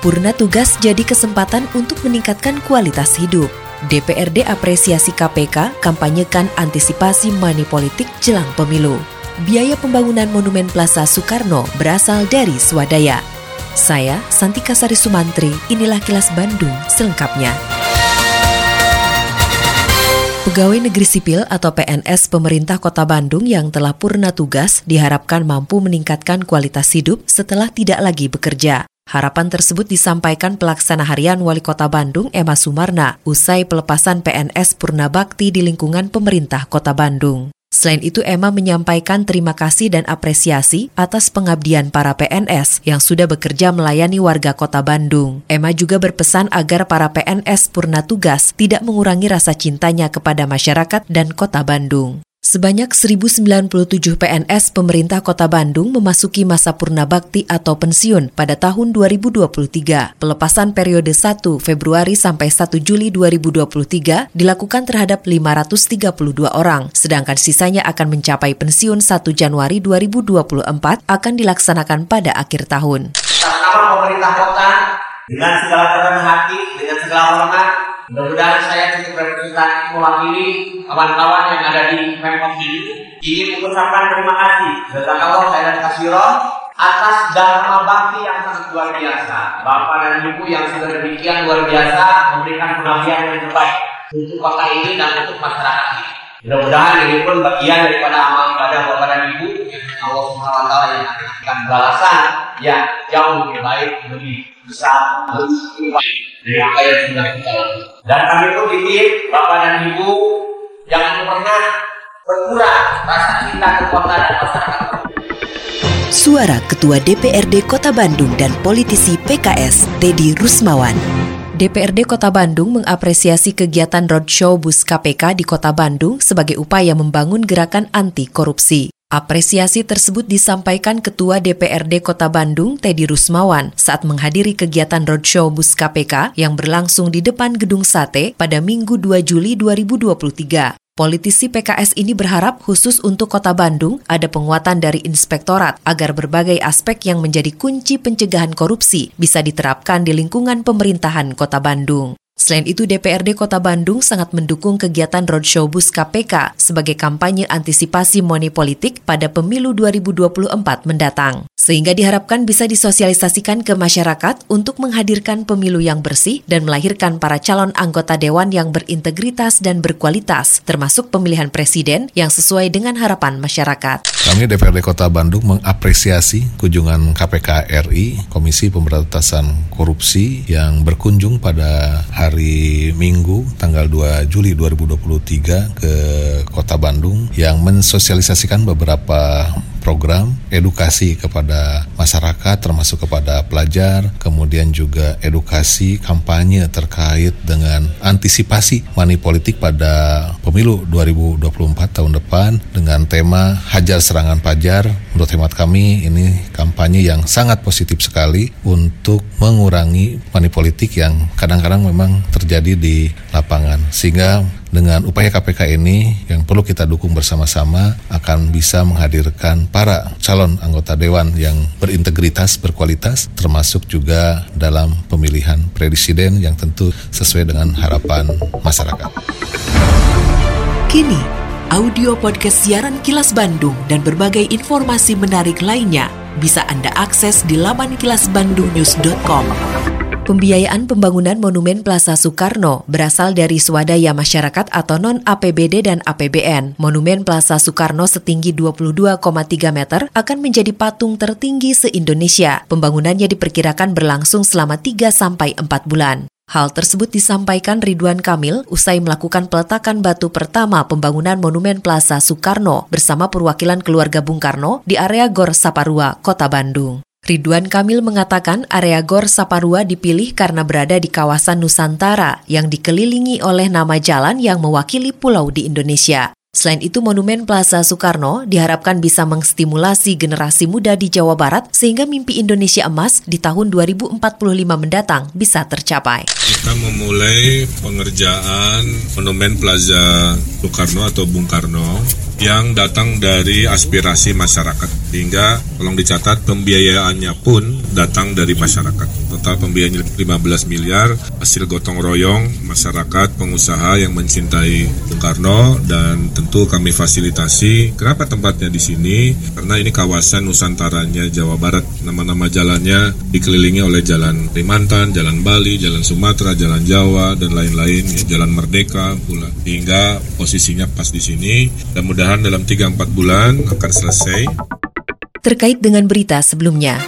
Purna tugas jadi kesempatan untuk meningkatkan kualitas hidup. DPRD apresiasi KPK kampanyekan antisipasi money politik jelang pemilu. Biaya pembangunan Monumen Plaza Soekarno berasal dari swadaya. Saya Santika Sari Sumantri, inilah kilas Bandung selengkapnya. Pegawai Negeri Sipil atau PNS pemerintah Kota Bandung yang telah purna tugas diharapkan mampu meningkatkan kualitas hidup setelah tidak lagi bekerja. Harapan tersebut disampaikan pelaksana harian Wali Kota Bandung Emma Sumarna usai pelepasan PNS Purna Bakti di lingkungan pemerintah Kota Bandung. Selain itu, Emma menyampaikan terima kasih dan apresiasi atas pengabdian para PNS yang sudah bekerja melayani warga kota Bandung. Emma juga berpesan agar para PNS purna tugas tidak mengurangi rasa cintanya kepada masyarakat dan kota Bandung. Sebanyak 1097 PNS pemerintah Kota Bandung memasuki masa purna bakti atau pensiun pada tahun 2023. Pelepasan periode 1 Februari sampai 1 Juli 2023 dilakukan terhadap 532 orang, sedangkan sisanya akan mencapai pensiun 1 Januari 2024 akan dilaksanakan pada akhir tahun. Pemerintah dengan segala hati, dengan segala hormat, Mudah-mudahan saya cukup representasi mewakili kawan-kawan yang ada di Pemkot ini. Mengucapkan terima kasih kepada Allah saya dan Kasiro atas dharma bakti yang sangat luar biasa. Bapak dan Ibu yang sudah demikian luar biasa memberikan pengabdian yang terbaik untuk kota ini dan untuk masyarakat ini. Mudah-mudahan ini pun bagian daripada amal ibadah Bapak dan Ibu Allah Subhanahu wa taala yang akan balasan yang jauh lebih baik, lebih besar, lebih baik dari apa yang sudah kita lakukan. Dan kami pun titip Bapak dan Ibu jangan pernah berkurang rasa cinta ke kota dan masyarakat. Suara Ketua DPRD Kota Bandung dan politisi PKS Teddy Rusmawan. DPRD Kota Bandung mengapresiasi kegiatan roadshow bus KPK di Kota Bandung sebagai upaya membangun gerakan anti korupsi. Apresiasi tersebut disampaikan Ketua DPRD Kota Bandung, Teddy Rusmawan, saat menghadiri kegiatan roadshow bus KPK yang berlangsung di depan Gedung Sate pada Minggu 2 Juli 2023. Politisi PKS ini berharap khusus untuk Kota Bandung ada penguatan dari inspektorat agar berbagai aspek yang menjadi kunci pencegahan korupsi bisa diterapkan di lingkungan pemerintahan Kota Bandung. Selain itu, DPRD Kota Bandung sangat mendukung kegiatan roadshow bus KPK sebagai kampanye antisipasi money politik pada pemilu 2024 mendatang. Sehingga diharapkan bisa disosialisasikan ke masyarakat untuk menghadirkan pemilu yang bersih dan melahirkan para calon anggota dewan yang berintegritas dan berkualitas, termasuk pemilihan presiden yang sesuai dengan harapan masyarakat. Kami DPRD Kota Bandung mengapresiasi kunjungan KPK RI, Komisi Pemberantasan Korupsi yang berkunjung pada hari hari Minggu tanggal 2 Juli 2023 ke Kota Bandung yang mensosialisasikan beberapa program edukasi kepada masyarakat termasuk kepada pelajar, kemudian juga edukasi kampanye terkait dengan antisipasi money politik pada pemilu 2024 tahun depan dengan tema Hajar Serangan Pajar. Menurut hemat kami ini kampanye yang sangat positif sekali untuk mengurangi money politik yang kadang-kadang memang terjadi di lapangan sehingga dengan upaya KPK ini yang perlu kita dukung bersama-sama akan bisa menghadirkan para calon anggota dewan yang berintegritas, berkualitas, termasuk juga dalam pemilihan presiden yang tentu sesuai dengan harapan masyarakat. Kini, audio podcast siaran Kilas Bandung dan berbagai informasi menarik lainnya bisa Anda akses di laman kilasbandungnews.com. Pembiayaan pembangunan Monumen Plaza Soekarno berasal dari swadaya masyarakat atau non-APBD dan APBN. Monumen Plaza Soekarno setinggi 22,3 meter akan menjadi patung tertinggi se-Indonesia. Pembangunannya diperkirakan berlangsung selama 3 sampai 4 bulan. Hal tersebut disampaikan Ridwan Kamil usai melakukan peletakan batu pertama pembangunan Monumen Plaza Soekarno bersama perwakilan keluarga Bung Karno di area Gor Saparua, Kota Bandung. Ridwan Kamil mengatakan area Gor Saparua dipilih karena berada di kawasan Nusantara yang dikelilingi oleh nama jalan yang mewakili pulau di Indonesia. Selain itu, Monumen Plaza Soekarno diharapkan bisa mengstimulasi generasi muda di Jawa Barat sehingga mimpi Indonesia emas di tahun 2045 mendatang bisa tercapai. Kita memulai pengerjaan Monumen Plaza Soekarno atau Bung Karno yang datang dari aspirasi masyarakat. Hingga tolong dicatat pembiayaannya pun datang dari masyarakat. Total pembiayaan 15 miliar hasil gotong royong masyarakat pengusaha yang mencintai Bung Karno dan tentu kami fasilitasi. Kenapa tempatnya di sini? Karena ini kawasan Nusantaranya Jawa Barat. Nama-nama jalannya dikelilingi oleh Jalan Kalimantan, Jalan Bali, Jalan Sumatera, Jalan Jawa dan lain-lain, ya, Jalan Merdeka pula. Hingga posisinya pas di sini mudah-mudahan dalam 3-4 bulan akan selesai. Terkait dengan berita sebelumnya,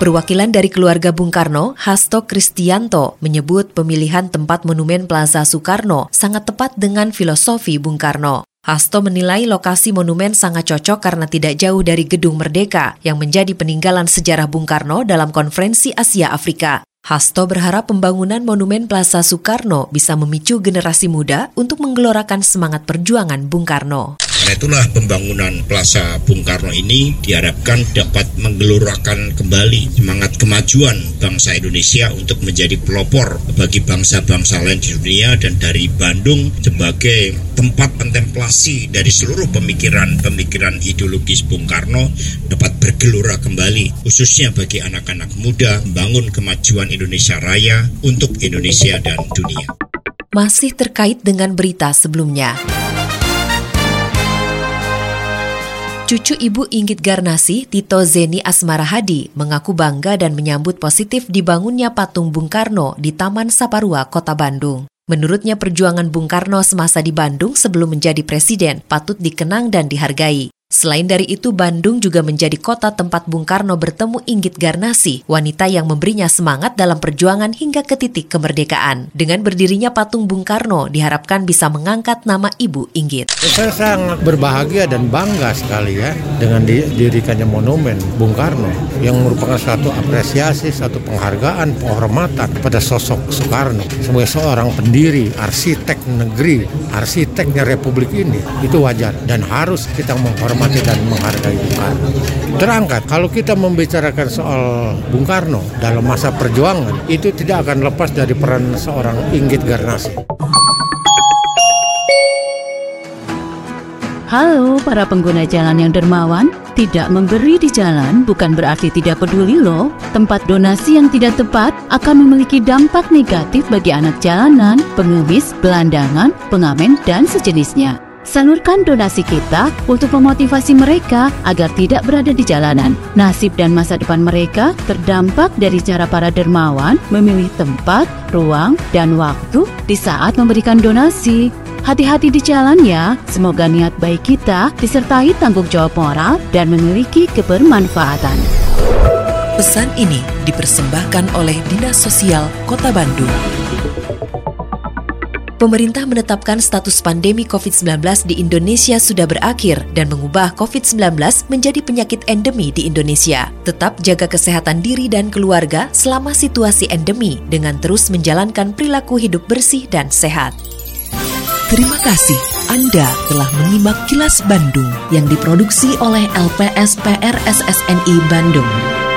Perwakilan dari keluarga Bung Karno, Hasto Kristianto, menyebut pemilihan tempat Monumen Plaza Soekarno sangat tepat dengan filosofi Bung Karno. Hasto menilai lokasi monumen sangat cocok karena tidak jauh dari Gedung Merdeka yang menjadi peninggalan sejarah Bung Karno dalam konferensi Asia Afrika. Hasto berharap pembangunan Monumen Plaza Soekarno bisa memicu generasi muda untuk menggelorakan semangat perjuangan Bung Karno. Karena itulah pembangunan Plaza Bung Karno ini diharapkan dapat menggelorakan kembali semangat kemajuan bangsa Indonesia untuk menjadi pelopor bagi bangsa-bangsa lain di dunia dan dari Bandung sebagai tempat kontemplasi dari seluruh pemikiran-pemikiran ideologis Bung Karno dapat bergelora kembali khususnya bagi anak-anak muda membangun kemajuan Indonesia Raya untuk Indonesia dan dunia. Masih terkait dengan berita sebelumnya. Cucu Ibu Inggit Garnasi, Tito Zeni Asmara Hadi, mengaku bangga dan menyambut positif dibangunnya patung Bung Karno di Taman Saparua, Kota Bandung. Menurutnya perjuangan Bung Karno semasa di Bandung sebelum menjadi presiden patut dikenang dan dihargai. Selain dari itu, Bandung juga menjadi kota tempat Bung Karno bertemu Inggit Garnasi, wanita yang memberinya semangat dalam perjuangan hingga ke titik kemerdekaan. Dengan berdirinya patung Bung Karno, diharapkan bisa mengangkat nama Ibu Inggit. Saya sangat berbahagia dan bangga sekali ya dengan didirikannya monumen Bung Karno yang merupakan satu apresiasi, satu penghargaan, penghormatan pada sosok Soekarno sebagai seorang pendiri, arsitek negeri, arsiteknya Republik ini. Itu wajar dan harus kita menghormati menghormati dan menghargai Bung Karno. Terangkat, kalau kita membicarakan soal Bung Karno dalam masa perjuangan, itu tidak akan lepas dari peran seorang Inggit Garnasi. Halo para pengguna jalan yang dermawan, tidak memberi di jalan bukan berarti tidak peduli loh. Tempat donasi yang tidak tepat akan memiliki dampak negatif bagi anak jalanan, pengemis, gelandangan, pengamen, dan sejenisnya. Salurkan donasi kita untuk memotivasi mereka agar tidak berada di jalanan. Nasib dan masa depan mereka terdampak dari cara para dermawan memilih tempat, ruang, dan waktu di saat memberikan donasi. Hati-hati di jalan ya, semoga niat baik kita disertai tanggung jawab moral dan memiliki kebermanfaatan. Pesan ini dipersembahkan oleh Dinas Sosial Kota Bandung pemerintah menetapkan status pandemi COVID-19 di Indonesia sudah berakhir dan mengubah COVID-19 menjadi penyakit endemi di Indonesia. Tetap jaga kesehatan diri dan keluarga selama situasi endemi dengan terus menjalankan perilaku hidup bersih dan sehat. Terima kasih Anda telah menyimak kilas Bandung yang diproduksi oleh LPSPR SSNI Bandung.